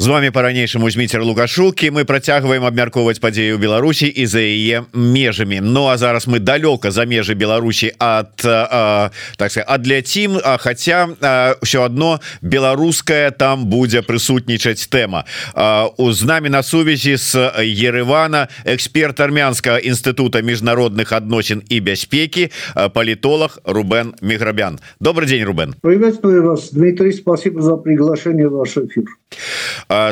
З вами по-ранейшаму зміцер лугашукі мы працягваем абмяркоўваць падзею Беларусі і за яе межамі Ну а зараз мы далёка за межы Беларусі от а, так сказать, адляцім А хотя ўсё одно беларуская там будзе прысутнічаць тэма у з намі на сувязі с Еревана эксперт армянского інстытута міжнародных адносін і бяспекі э, палітолог Рубен міграбян Добрый день Рубен. Приветствую вас. Дмитрий спасибо за приглашение ваш эфир.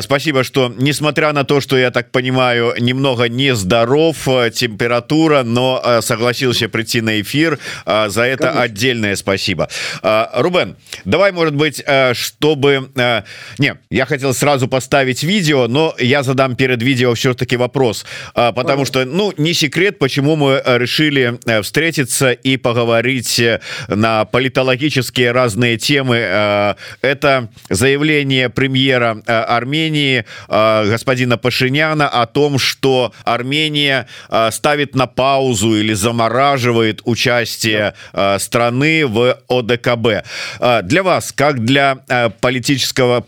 Спасибо, что несмотря на то, что я так понимаю, немного нездоров, э, температура, но э, согласился прийти на эфир. За это Конечно. отдельное спасибо. Рубен, давай, может быть, э, чтобы... Не, я хотел сразу поставить видео, но я задам перед видео все-таки вопрос, потому что, ну, не секрет, почему мы решили встретиться и поговорить на политологические разные темы. Это заявление премьера Армении Армении э, господина Пашиняна о том, что Армения э, ставит на паузу или замораживает участие э, страны в ОДКБ. Для вас, как для политического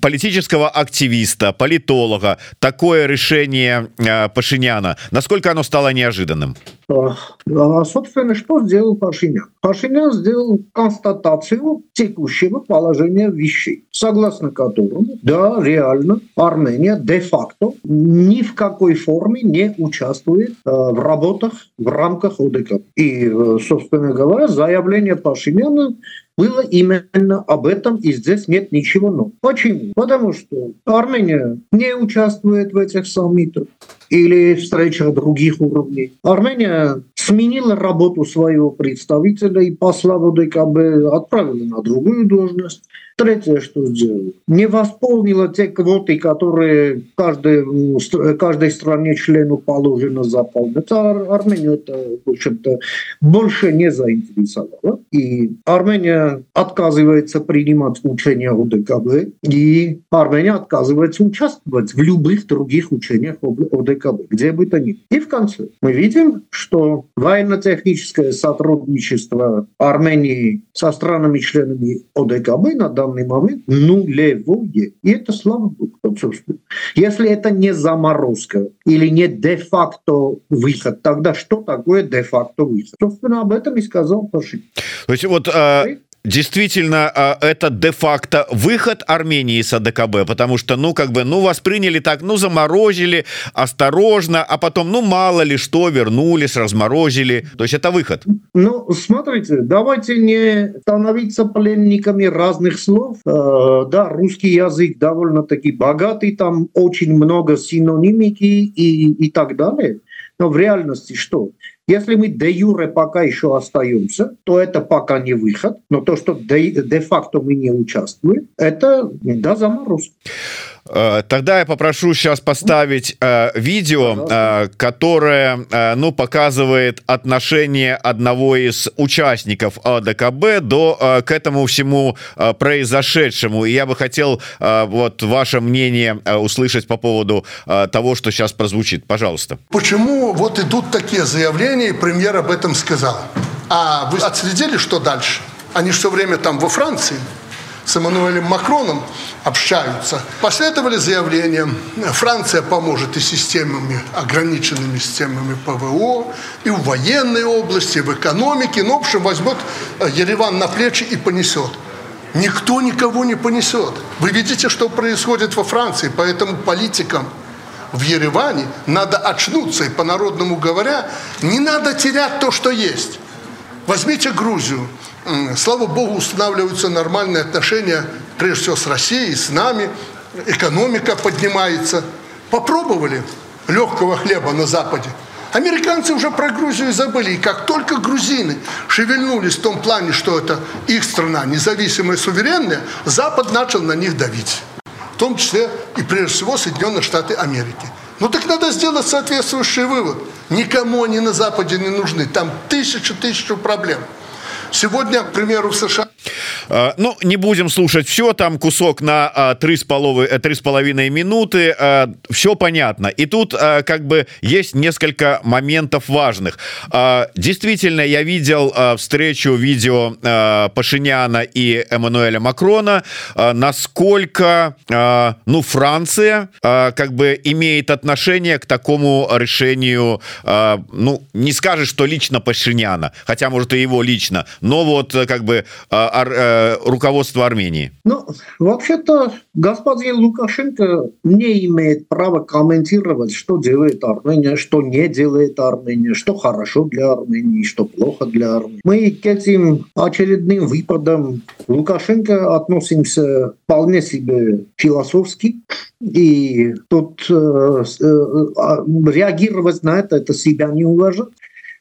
политического активиста, политолога, такое решение Пашиняна, насколько оно стало неожиданным? А, собственно, что сделал Пашинян? Пашинян сделал констатацию текущего положения вещей, согласно которому, да, реально, Армения де-факто ни в какой форме не участвует э, в работах в рамках ОДК. И, э, собственно говоря, заявление Пашиняна было именно об этом, и здесь нет ничего нового. Почему? Потому что Армения не участвует в этих саммитах или встречах других уровней. Армения сменила работу своего представителя и посла в ОДКБ отправила на другую должность. Третье, что сделала, не восполнила те квоты, которые каждой, каждой стране члену положено заполнить. А Армению это, в общем-то, больше не заинтересовало. И Армения отказывается принимать учения ОДКБ, и Армения отказывается участвовать в любых других учениях ОДКБ, где бы то ни было. И в конце мы видим, что военно-техническое сотрудничество Армении со странами-членами ОДКБ на данный момент нулевое. И это слава богу. Если это не заморозка или не де-факто выход, тогда что такое де-факто выход? Собственно, об этом и сказал Пашин. То есть вот... А действительно а, это де-факто выход Армении с АДКБ, потому что, ну, как бы, ну, восприняли так, ну, заморозили, осторожно, а потом, ну, мало ли что, вернулись, разморозили. То есть это выход. Ну, смотрите, давайте не становиться пленниками разных слов. Э, да, русский язык довольно-таки богатый, там очень много синонимики и, и так далее. Но в реальности что? Если мы де юре пока еще остаемся, то это пока не выход, но то, что де-факто мы не участвуем, это да, заморозка. Э, тогда я попрошу сейчас поставить э, видео, э, которое э, ну показывает отношение одного из участников АДКБ до э, к этому всему э, произошедшему. И я бы хотел э, вот ваше мнение э, услышать по поводу э, того, что сейчас прозвучит. Пожалуйста. Почему вот идут такие заявления, и премьер об этом сказал? А вы отследили, что дальше? Они все время там во Франции с Эммануэлем Макроном общаются. Последовали заявления, Франция поможет и системами, ограниченными системами ПВО, и в военной области, и в экономике. Ну, в общем, возьмет э, Ереван на плечи и понесет. Никто никого не понесет. Вы видите, что происходит во Франции, поэтому политикам в Ереване надо очнуться, и по-народному говоря, не надо терять то, что есть. Возьмите Грузию слава богу, устанавливаются нормальные отношения, прежде всего с Россией, с нами, экономика поднимается. Попробовали легкого хлеба на Западе. Американцы уже про Грузию забыли. И как только грузины шевельнулись в том плане, что это их страна, независимая, суверенная, Запад начал на них давить. В том числе и прежде всего Соединенные Штаты Америки. Ну так надо сделать соответствующий вывод. Никому они на Западе не нужны. Там тысячу-тысячу проблем. Сегодня, к примеру, в США. Э, ну не будем слушать все там кусок на с половой три с половиной минуты э, все понятно. И тут э, как бы есть несколько моментов важных. Действительно я видел встречу видео Пашиняна и Эммануэля Макрона насколько ну Франция как бы имеет отношение к такому решению ну не скажешь что лично Пашиняна хотя может и его лично но вот как бы Э, руководство Армении? Ну, вообще-то господин Лукашенко не имеет права комментировать, что делает Армения, что не делает Армения, что хорошо для Армении, что плохо для Армении. Мы к этим очередным выпадам Лукашенко относимся вполне себе философски. И тут э, э, а, реагировать на это, это себя не уважать.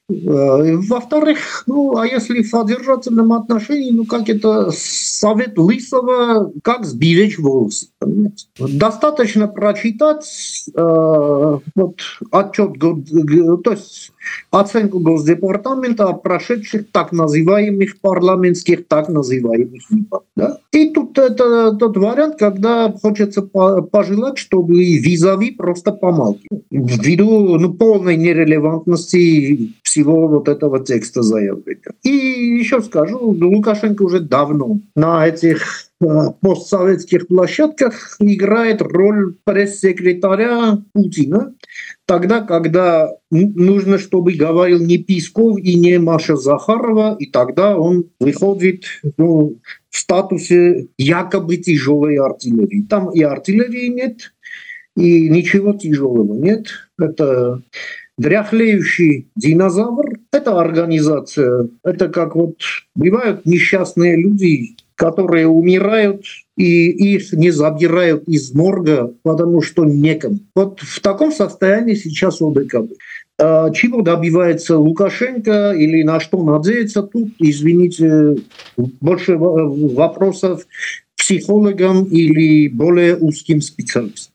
Э, во-вторых, ну, а если в содержательном отношении, ну, как это совет Лысого, как сберечь волосы. Понимаете? Достаточно прочитать э, вот, отчет, то есть оценку Госдепартамента о прошедших так называемых парламентских, так называемых выборах. Да? И тут это тот вариант, когда хочется пожелать, чтобы визави просто помалкивал. Ввиду ну, полной нерелевантности всего вот этого текста заявления. И еще скажу, Лукашенко уже давно на этих э, постсоветских площадках играет роль пресс-секретаря Путина, тогда, когда нужно, чтобы говорил не Писков и не Маша Захарова, и тогда он выходит ну, в статусе якобы тяжелой артиллерии. Там и артиллерии нет, и ничего тяжелого нет. Это дряхлеющий динозавр – это организация. Это как вот бывают несчастные люди, которые умирают, и их не забирают из морга, потому что некому. Вот в таком состоянии сейчас ОДКБ. А чего добивается Лукашенко или на что надеется тут, извините, больше вопросов психологам или более узким специалистам.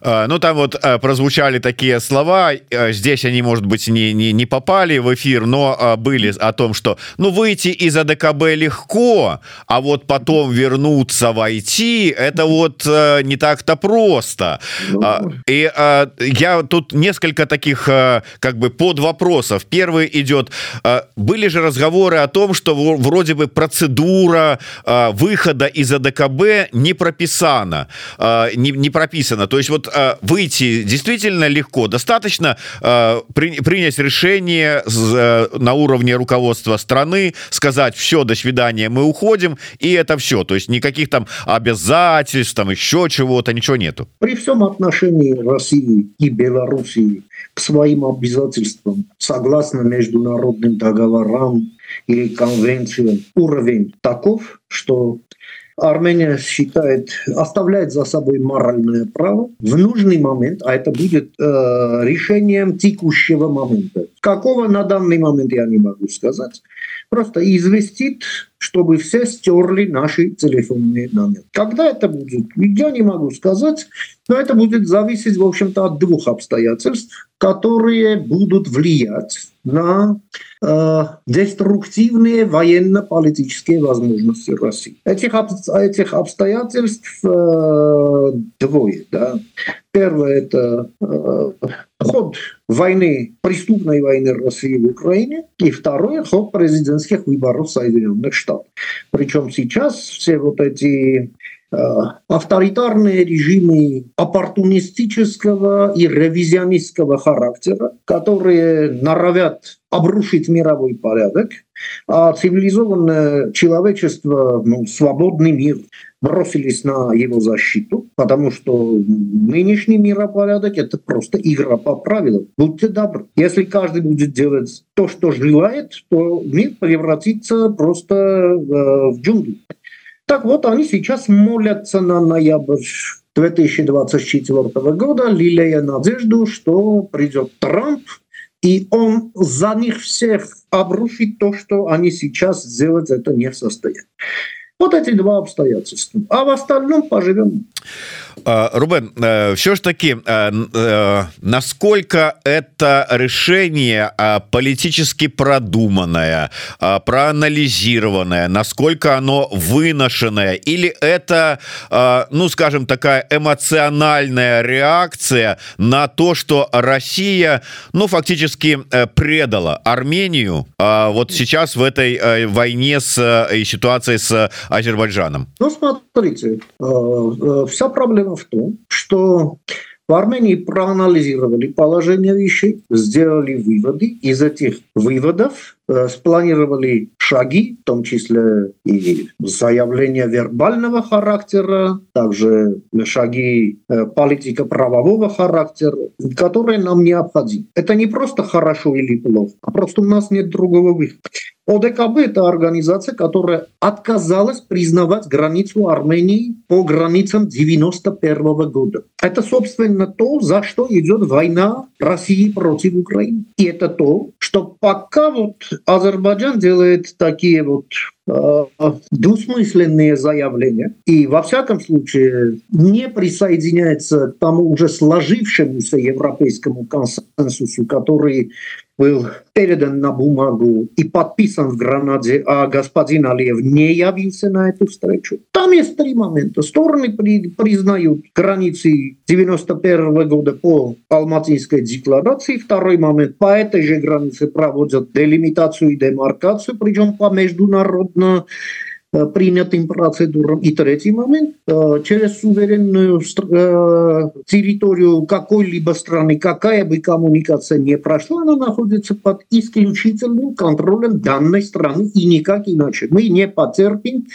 Э, ну там вот э, прозвучали такие слова. Э, здесь они может быть не, не, не попали в эфир но были о том что ну выйти из АДКБ легко а вот потом вернуться войти это вот не так-то просто. Ну... и я тут несколько таких как бы под вопросов первый идет были же разговоры о том что вроде бы процедура выхода из АДКБ не прописана. Не, не прописана то есть вот э, выйти действительно легко. Достаточно при, принять решение э, на уровне руководства страны сказать все до свидания мы уходим и это все то есть никаких там обязательств там еще чего-то ничего нету. При всем отношении России и Белоруссии к своим обязательствам согласно международным договорам или конвенциям уровень таков что Армения считает, оставляет за собой моральное право в нужный момент, а это будет э, решением текущего момента. Какого на данный момент я не могу сказать. Просто известит, чтобы все стерли наши телефонные номера. Когда это будет, я не могу сказать, но это будет зависеть, в общем-то, от двух обстоятельств, которые будут влиять на э, деструктивные военно-политические возможности России. Этих, этих обстоятельств э, двое. Да? Первое – это э, ход войны, преступной войны России в Украине, и второе – ход президентских выборов Соединенных Штатов. Причем сейчас все вот эти авторитарные режимы оппортунистического и ревизионистского характера, которые норовят обрушить мировой порядок, а цивилизованное человечество, ну, свободный мир, бросились на его защиту, потому что нынешний миропорядок – это просто игра по правилам. Будьте добры. Если каждый будет делать то, что желает, то мир превратится просто э, в джунгли. Так вот, они сейчас молятся на ноябрь 2024 года, лелея надежду, что придет Трамп, и он за них всех обрушит то, что они сейчас сделать это не в состоянии. Вот эти два обстоятельства. А в остальном поживем. Рубен все ж таки насколько это решение политически продуманное проанализированное насколько оно выношенное или это ну скажем такая эмоциональная реакция на то что Россия ну фактически предала Армению вот сейчас в этой войне с и ситуации с Азербайджаном? Ну, смотрите вся проблема в том, что в Армении проанализировали положение вещей, сделали выводы. Из этих выводов спланировали шаги, в том числе и заявления вербального характера, также шаги э, политика правового характера, которые нам необходимы. Это не просто хорошо или плохо, а просто у нас нет другого выхода. ОДКБ – это организация, которая отказалась признавать границу Армении по границам 91 года. Это, собственно, то, за что идет война России против Украины. И это то, что пока вот Азербайджан делает такие вот э, двусмысленные заявления и во всяком случае не присоединяется к тому уже сложившемуся европейскому консенсусу, который был передан на бумагу и подписан в Гранаде, а господин Алиев не явился на эту встречу. Там есть три момента. Стороны при, признают границы 91 года по Алматинской декларации. Второй момент. По этой же границе проводят делимитацию и демаркацию, причем по международно Э, принятым процедурам. И третий момент, э, через суверенную э, территорию какой-либо страны, какая бы коммуникация не прошла, она находится под исключительным контролем данной страны и никак иначе. Мы не потерпим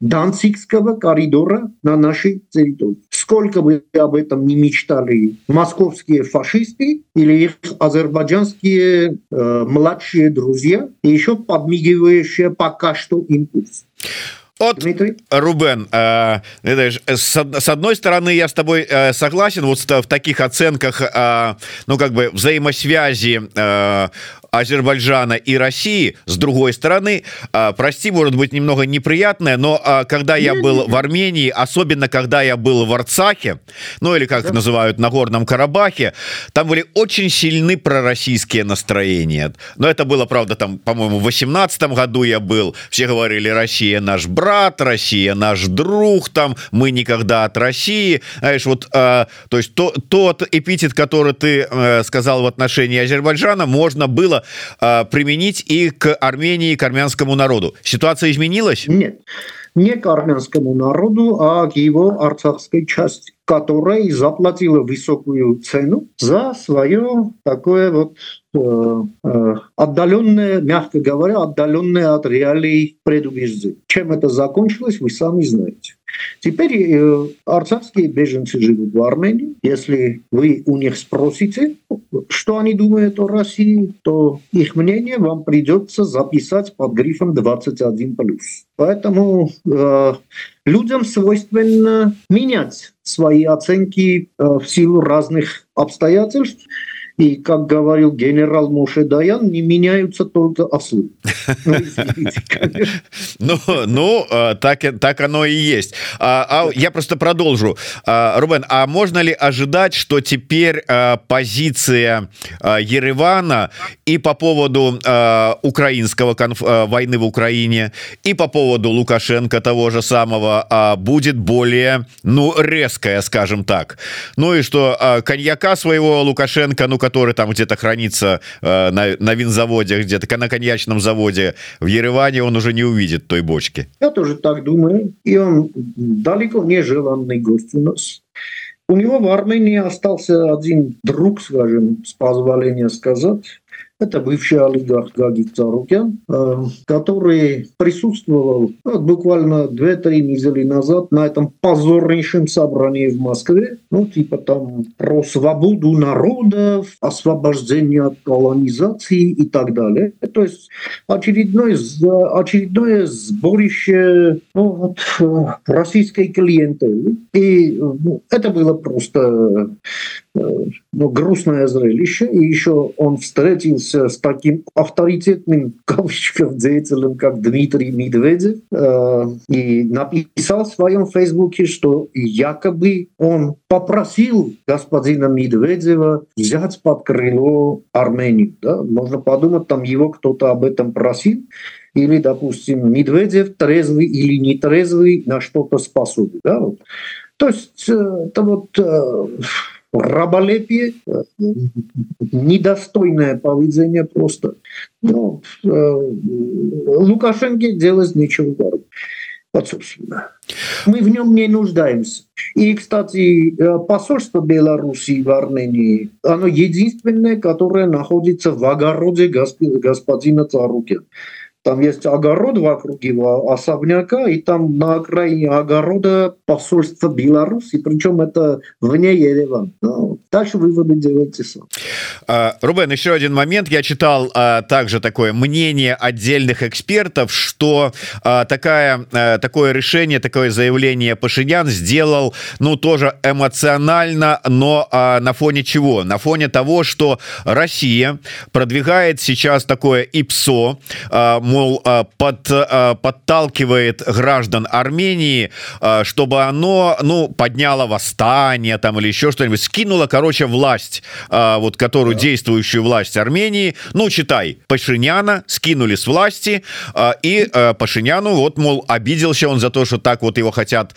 Данцикского коридора на нашей территории. Сколько бы об этом не мечтали московские фашисты или их азербайджанские э, младшие друзья, и еще подмигивающие пока что импульс. Вот, Рубен, э, с, с одной стороны, я с тобой э, согласен. Вот в таких оценках, э, ну, как бы взаимосвязи э, Азербайджана и России. С другой стороны а, прости может быть немного неприятное но а, когда я был в Армении особенно когда я был в Арцахе ну или как называют на горном Карабахе там были очень сильны пророссийские настроения. Но это было правда там по-моему в восемнадцатом году я был. Все говорили Россия наш брат Россия наш друг там мы никогда от России знаешь вот а, то есть то, тот эпитет который ты э, сказал в отношении Азербайджана можно было применить и к Армении, к армянскому народу. Ситуация изменилась? Нет, не к армянскому народу, а к его арцахской части которая заплатила высокую цену за свое такое вот э, э, отдаленное, мягко говоря, отдаленное от реалий предубеждение. Чем это закончилось, вы сами знаете. Теперь э, беженцы живут в Армении. Если вы у них спросите, что они думают о России, то их мнение вам придется записать под грифом 21+. Поэтому э, людям свойственно менять свои оценки э, в силу разных обстоятельств. И, как говорил генерал Моше Даян, не меняются только ослы. Ну, ну а, так, так оно и есть. А, а я просто продолжу. Рубен, а можно ли ожидать, что теперь позиция Еревана и по поводу украинского конф... а, войны в Украине, и по поводу Лукашенко того же самого будет более, ну, резкая, скажем так. Ну и что коньяка своего Лукашенко, ну, который там где-то хранится э, на, на винзаводе, где-то на коньячном заводе в Ереване, он уже не увидит той бочки. Я тоже так думаю. И он далеко не желанный гость у нас. У него в Армении остался один друг, скажем, с позволения сказать, это бывший олигарх Гагик Царукян, э, который присутствовал ну, буквально 2-3 недели назад на этом позорнейшем собрании в Москве. Ну, типа там про свободу народов, освобождение от колонизации и так далее. То есть очередное, очередное сборище ну, вот, э, российской клиентели. И ну, это было просто ну, грустное зрелище. И еще он встретился с таким авторитетным кавычков деятелем, как Дмитрий Медведев, э, и написал в своем фейсбуке, что якобы он попросил господина Медведева взять под крыло Армению. Да? Можно подумать, там его кто-то об этом просил, или, допустим, Медведев трезвый или не трезвый на что-то способен. Да? То есть э, это вот э, раболепие, э, недостойное поведение просто. Но Лукашенко делать нечего говорить. Вот, собственно. Мы в нем не нуждаемся. И, кстати, посольство Беларуси в Армении, оно единственное, которое находится в огороде господина Царукина. Там есть огород вокруг его особняка, и там на окраине огорода посольство Беларуси, причем это вне Еревана. Ну, дальше выводы делайте сам. А, Рубен, еще один момент. Я читал а, также такое мнение отдельных экспертов, что а, такая, такое решение, такое заявление Пашинян сделал, ну, тоже эмоционально, но на фоне чего? На фоне того, что Россия продвигает сейчас такое ИПСО, мол, под, подталкивает граждан Армении, чтобы оно, ну, подняло восстание там или еще что-нибудь, скинуло, короче, власть, вот, которую да. действующую власть Армении, ну, читай, Пашиняна скинули с власти, и Пашиняну, вот, мол, обиделся он за то, что так вот его хотят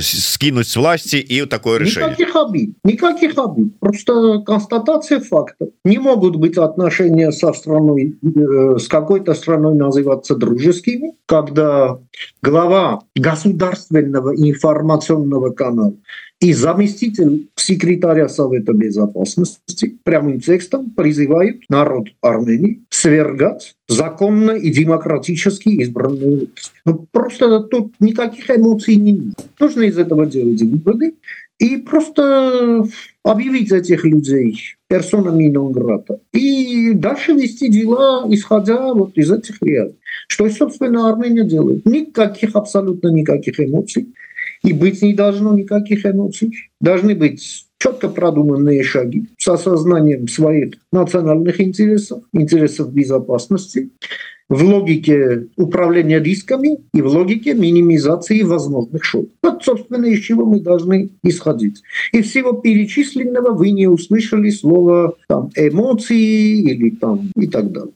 скинуть с власти, и такое решение. Никаких обид, никаких обид, просто констатация факта. Не могут быть отношения со страной, э, с какой-то страной должны называться дружескими, когда глава государственного информационного канала и заместитель секретаря Совета Безопасности прямым текстом призывают народ Армении свергать законно и демократически избранную ну, Просто тут никаких эмоций не. Нужно из этого делать выводы и просто объявить этих людей персонами нон-грата и дальше вести дела, исходя вот из этих реалий. Что, собственно, Армения делает. Никаких, абсолютно никаких эмоций. И быть не должно никаких эмоций. Должны быть четко продуманные шаги с осознанием своих национальных интересов, интересов безопасности, в логике управления рисками и в логике минимизации возможных шоков. Вот, собственно, из чего мы должны исходить. Из всего перечисленного вы не услышали слово там, эмоции или там и так далее.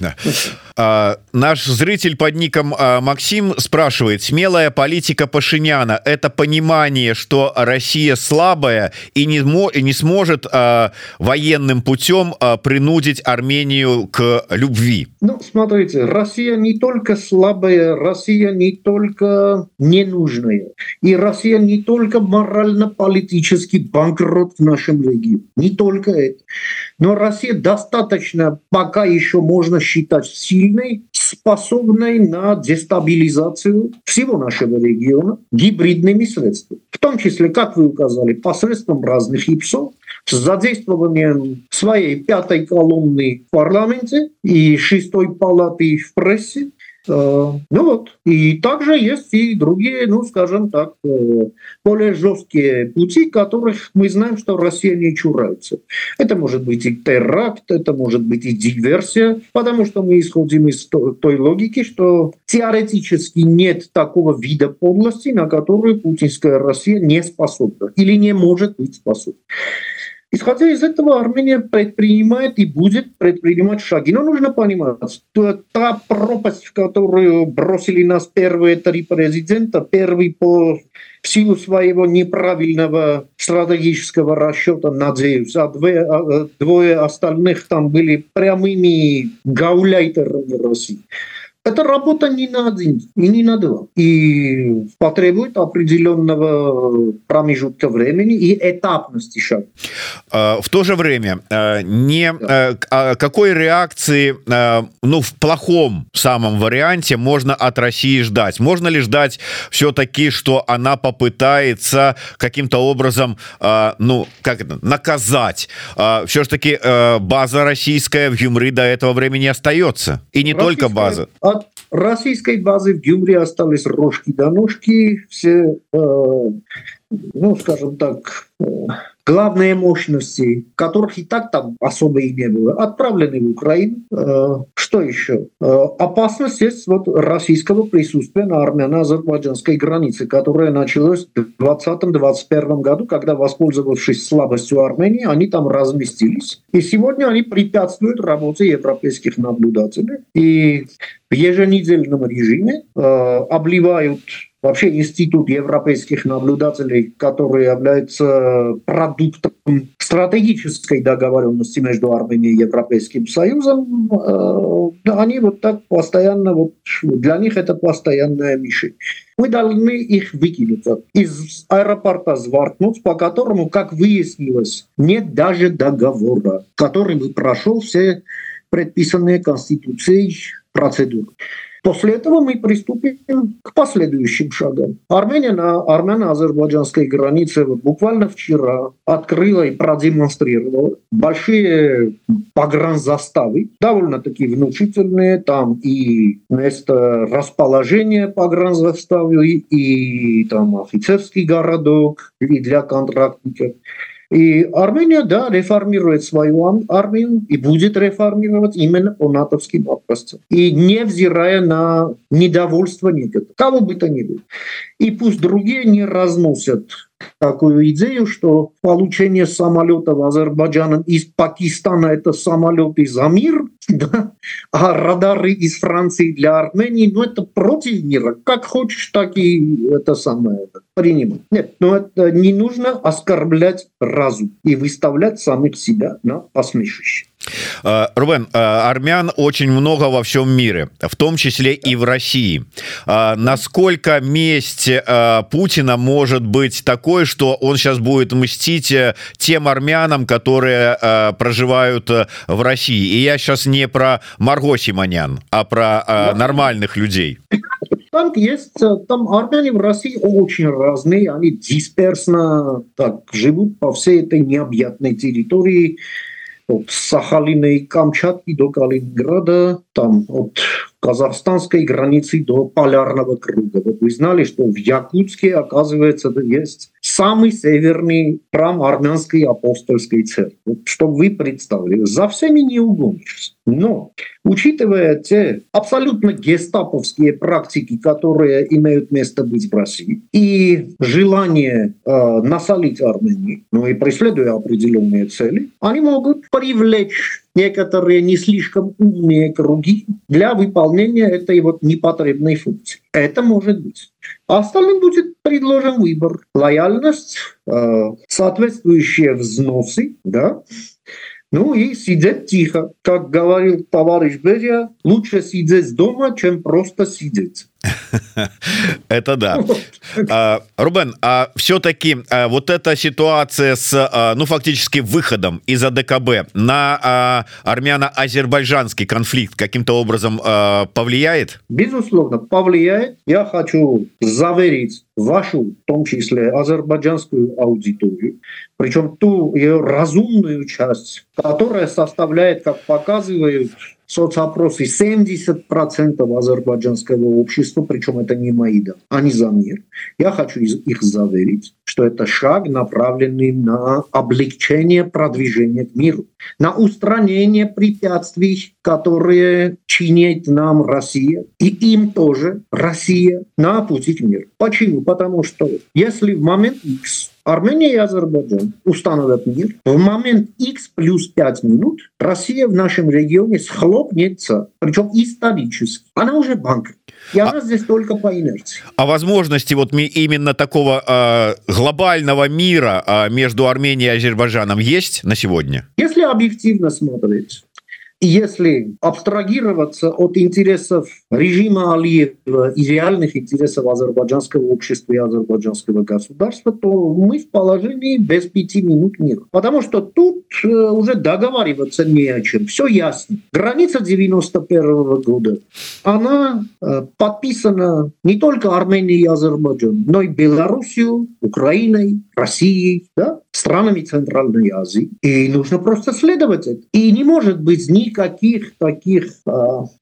Да. А, наш зритель под ником а, Максим спрашивает, смелая политика Пашиняна – это понимание, что Россия слабая и не, не сможет а, военным путем а, принудить Армению к любви? Ну, смотрите, Россия не только слабая, Россия не только ненужная, и Россия не только морально-политический банкрот в нашем регионе, не только это. Но Россия достаточно, пока еще можно считать сильной, способной на дестабилизацию всего нашего региона гибридными средствами. В том числе, как вы указали, посредством разных ИПСО, с задействованием своей пятой колонны в парламенте и шестой палаты в прессе, ну вот. И также есть и другие, ну, скажем так, э, более жесткие пути, которых мы знаем, что Россия не чурается. Это может быть и теракт, это может быть и диверсия, потому что мы исходим из той логики, что теоретически нет такого вида подлости, на которую путинская Россия не способна или не может быть способна. Исходя из этого, Армения предпринимает и будет предпринимать шаги. Но нужно понимать, что та пропасть, в которую бросили нас первые три президента, первый по в силу своего неправильного стратегического расчета, надеюсь, а двое, а, двое остальных там были прямыми гауляйтерами России. Это работа не на один и не на два. И потребует определенного промежутка времени и этапности шага. А, в то же время а, не да. А, какой реакции ну в плохом самом варианте можно от России ждать можно ли ждать все-таки что она попытается каким-то образом ну как это наказать все ж таки база российская в юмры до этого времени остается и не Российская, только база от российской базы в Гюмре остались рожки до ножки, все, э, ну, скажем так, э, главные мощности, которых и так там особо и не было, отправлены в Украину. Э, что еще? Э, опасность есть вот российского присутствия на армяно-азербайджанской границе, которая началась в 2020-2021 году, когда, воспользовавшись слабостью Армении, они там разместились. И сегодня они препятствуют работе европейских наблюдателей. И в еженедельном режиме э, обливают вообще институт европейских наблюдателей, который является продуктом стратегической договоренности между Арменией и Европейским Союзом, э, они вот так постоянно, вот для них это постоянная мишень. Мы должны их выкинуть из аэропорта Звартнуц, по которому, как выяснилось, нет даже договора, который бы прошел все предписанные Конституцией процедуры. После этого мы приступим к последующим шагам. Армения на армяно-азербайджанской границе буквально вчера открыла и продемонстрировала большие погранзаставы, довольно-таки внушительные. Там и место расположения погранзаставы, и там офицерский городок, и для контрактников. И Армения, да, реформирует свою армию и будет реформировать именно по натовским образцам. И невзирая на недовольство некоторых, кого бы то ни было. И пусть другие не разносят такую идею, что получение самолетов Азербайджаном из Пакистана это самолеты за мир, да? а радары из Франции для Армении, ну это против мира. Как хочешь, так и это самое принимать. Нет, но это не нужно оскорблять разум и выставлять самих себя на посмешище. Э, Рубен, э, армян очень много во всем мире, в том числе и в России. Э, насколько месть Путина может быть такой, что он сейчас будет мстить тем армянам, которые проживают в России? И я сейчас не про Марго Симонян, а про нормальных людей. Там есть, там армяне в России очень разные, они дисперсно так живут по всей этой необъятной территории, от Сахалина и Камчатки до Калининграда, там от казахстанской границы до полярного круга. Вот вы знали, что в Якутске, оказывается, есть самый северный храм армянской апостольской церкви. Вот, чтобы вы представили, за всеми не угонишься. Но, учитывая те абсолютно гестаповские практики, которые имеют место быть в России, и желание э, насолить Армении, ну и преследуя определенные цели, они могут привлечь некоторые не слишком умные круги для выполнения этой вот непотребной функции. Это может быть. А остальным будет предложен выбор. Лояльность, э, соответствующие взносы, да, ну и сидеть тихо. Как говорил товарищ Берия, лучше сидеть дома, чем просто сидеть. Это да. А, Рубен, а все-таки а, вот эта ситуация с, а, ну, фактически выходом из АДКБ на армяно-азербайджанский конфликт каким-то образом повлияет? Безусловно, повлияет. Я хочу заверить вашу, в том числе азербайджанскую аудиторию, причем ту ее разумную часть, которая составляет, как показывают соцопросы 70% азербайджанского общества, причем это не мои, да, они за мир. Я хочу их заверить, что это шаг, направленный на облегчение продвижения к миру, на устранение препятствий, которые чинит нам Россия, и им тоже Россия на пути к миру. Почему? Потому что если в момент X Армения и Азербайджан установят мир. В момент X плюс 5 минут Россия в нашем регионе схлопнется, причем исторически. Она уже банк. И она а, здесь только по инерции. А возможности вот именно такого э, глобального мира э, между Арменией и Азербайджаном есть на сегодня? Если объективно смотреть, если абстрагироваться от интересов режима Алиева и реальных интересов азербайджанского общества и азербайджанского государства, то мы в положении без пяти минут мира. Потому что тут э, уже договариваться не о чем. Все ясно. Граница 91 -го года, она э, подписана не только Арменией и Азербайджаном, но и Белоруссией, Украиной, Россией, да? странами Центральной Азии. И нужно просто следовать это. И не может быть никаких таких э,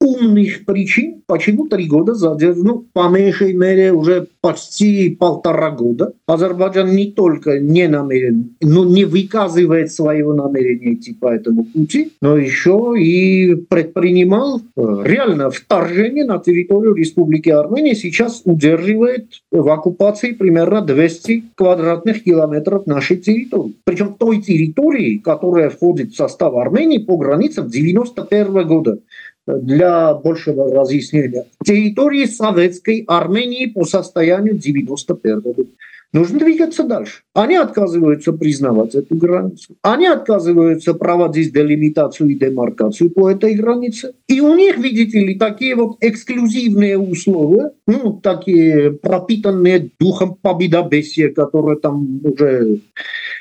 умных причин, почему три года задержано, ну, по меньшей мере, уже почти полтора года. Азербайджан не только не намерен, но не выказывает своего намерения идти по этому пути, но еще и предпринимал э, реально вторжение на территорию Республики Армения. Сейчас удерживает в оккупации примерно 200 квадратных километров нашей территории. Причем той территории, которая входит в состав Армении по границам 91 года для большего разъяснения. Территории Советской Армении по состоянию 91 года. Нужно двигаться дальше. Они отказываются признавать эту границу. Они отказываются проводить делимитацию и демаркацию по этой границе. И у них, видите ли, такие вот эксклюзивные условия, ну, такие пропитанные духом победобесия, которые там уже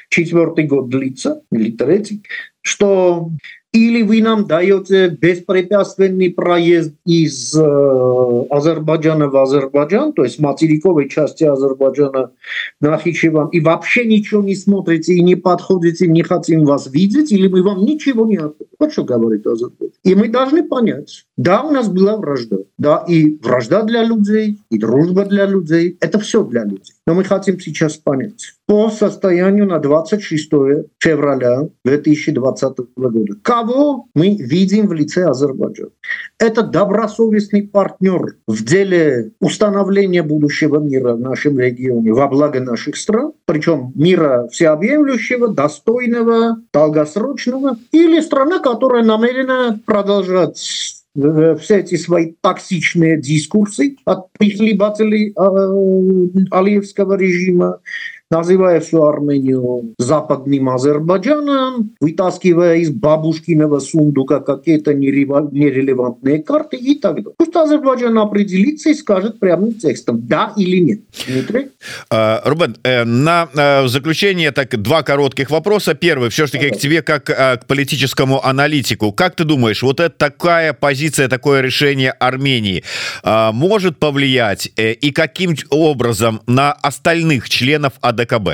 четвертый год длится, или третий, что или вы нам даете беспрепятственный проезд из э, Азербайджана в Азербайджан, то есть материковой части Азербайджана на Нахичеван, и вообще ничего не смотрите и не подходите, не хотим вас видеть, или мы вам ничего не ответим. Вот что говорит Азербайджан. И мы должны понять, да, у нас была вражда, да, и вражда для людей, и дружба для людей, это все для людей. Но мы хотим сейчас понять, по состоянию на 26 февраля 2020 года, кого мы видим в лице Азербайджана? Это добросовестный партнер в деле установления будущего мира в нашем регионе во благо наших стран, причем мира всеобъемлющего, достойного, долгосрочного, или страна, которая намерена продолжать Э, все эти свои токсичные дискурсы от прихлебателей э, Алиевского режима, называя всю Армению западным Азербайджаном, вытаскивая из бабушкиного сундука какие-то нерелевантные карты и так далее. Пусть Азербайджан определится и скажет прямым текстом, да или нет. Дмитрий? А, Рубен, э, на э, заключение так два коротких вопроса. Первый, все-таки к тебе как э, к политическому аналитику. Как ты думаешь, вот это такая позиция, такое решение Армении может повлиять и каким образом на остальных членов АДК ДКБ?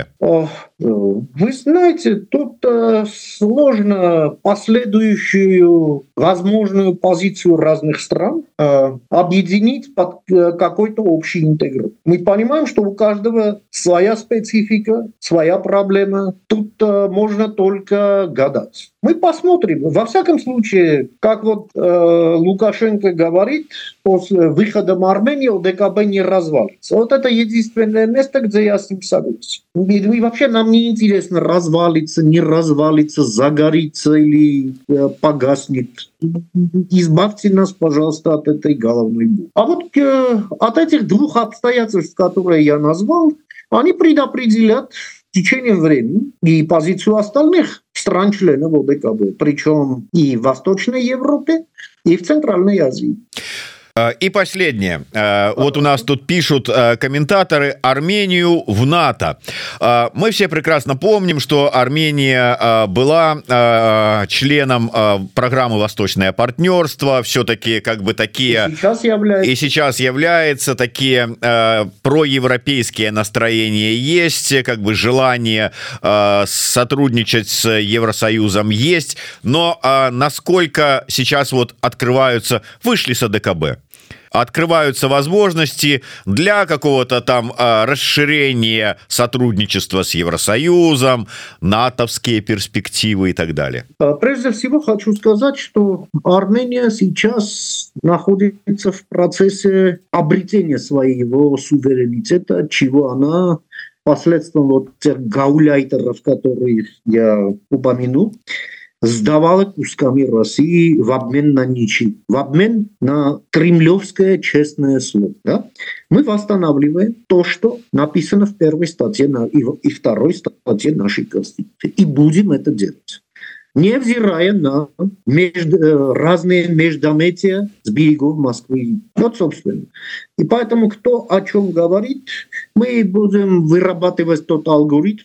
Вы знаете, тут э, сложно последующую возможную позицию разных стран э, объединить под э, какой-то общий интеграл. Мы понимаем, что у каждого своя специфика, своя проблема. Тут можно только гадать. Мы посмотрим. Во всяком случае, как вот Лукашенко говорит, после выхода Армении ОДКБ не развалится. Вот это единственное место, где я с ним согласен. И вообще нам не интересно развалится, не развалится, загорится или э, погаснет. Избавьте нас, пожалуйста, от этой головной боли. А вот э, от этих двух обстоятельств, которые я назвал, они предопределят в течение времени и позицию остальных стран-членов ОДКБ, причем и в Восточной Европе, и в Центральной Азии. Э, и последнее. Э, вот у нас тут пишут э, комментаторы Армению в НАТО. Мы все прекрасно помним, что Армения была членом программы «Восточное партнерство». Все-таки как бы такие... И сейчас является. И сейчас является такие проевропейские настроения есть, как бы желание сотрудничать с Евросоюзом есть. Но насколько сейчас вот открываются... Вышли с АДКБ открываются возможности для какого-то там а, расширения сотрудничества с Евросоюзом, натовские перспективы и так далее? А, прежде всего хочу сказать, что Армения сейчас находится в процессе обретения своего суверенитета, чего она последствием вот тех гауляйтеров, которые я упомянул, сдавала кусками России в обмен на ничего, в обмен на кремлевское честное слово. Да? Мы восстанавливаем то, что написано в первой статье и, и второй статье нашей Конституции. И будем это делать невзирая на между, э, разные междометия с берегов Москвы. Вот, собственно. И поэтому кто о чем говорит, мы будем вырабатывать тот алгоритм,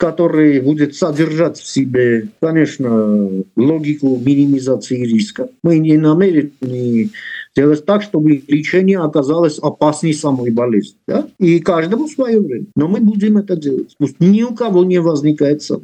который будет содержать в себе, конечно, логику минимизации риска. Мы не намерены сделать так, чтобы лечение оказалось опаснее самой болезни. Да? И каждому свое время. Но мы будем это делать. Пусть ни у кого не возникает сам.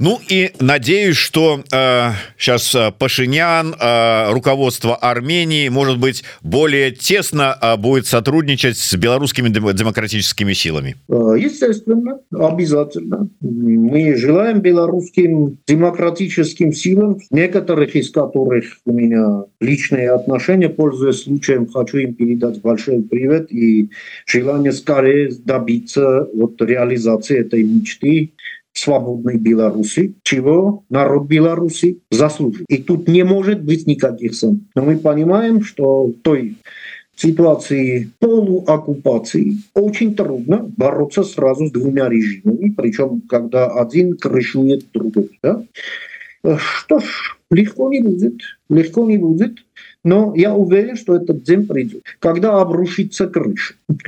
Ну и надеюсь, что э, сейчас э, Пашинян, э, руководство Армении, может быть, более тесно э, будет сотрудничать с белорусскими демократическими силами. Э, естественно, обязательно. Мы желаем белорусским демократическим силам, некоторых из которых у меня личные отношения, пользуясь случаем, хочу им передать большой привет и желание скорее добиться вот реализации этой мечты свободной Беларуси, чего народ Беларуси заслужил. И тут не может быть никаких сомнений. Но мы понимаем, что в той ситуации полуоккупации очень трудно бороться сразу с двумя режимами, причем когда один крышует другой. Да? Что ж, легко не будет, легко не будет, но я уверен, что этот день придет, когда обрушится крыша.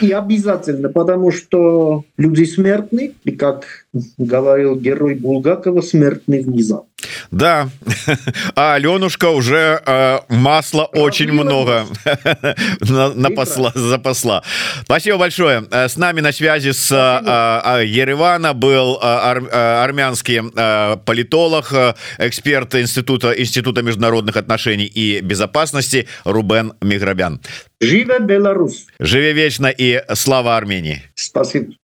И обязательно, потому что люди смертны, и как говорил герой Булгакова, смертный внезапно. Да, а Аленушка уже э, масла очень много на, на посла, запасла. Спасибо большое. Э, с нами на связи с э, э, Еревана был э, ар, э, армянский э, политолог, эксперт Института, Института международных отношений и безопасности Рубен Миграбян. Живе Беларусь! Живе вечно и слава Армении! Спасибо.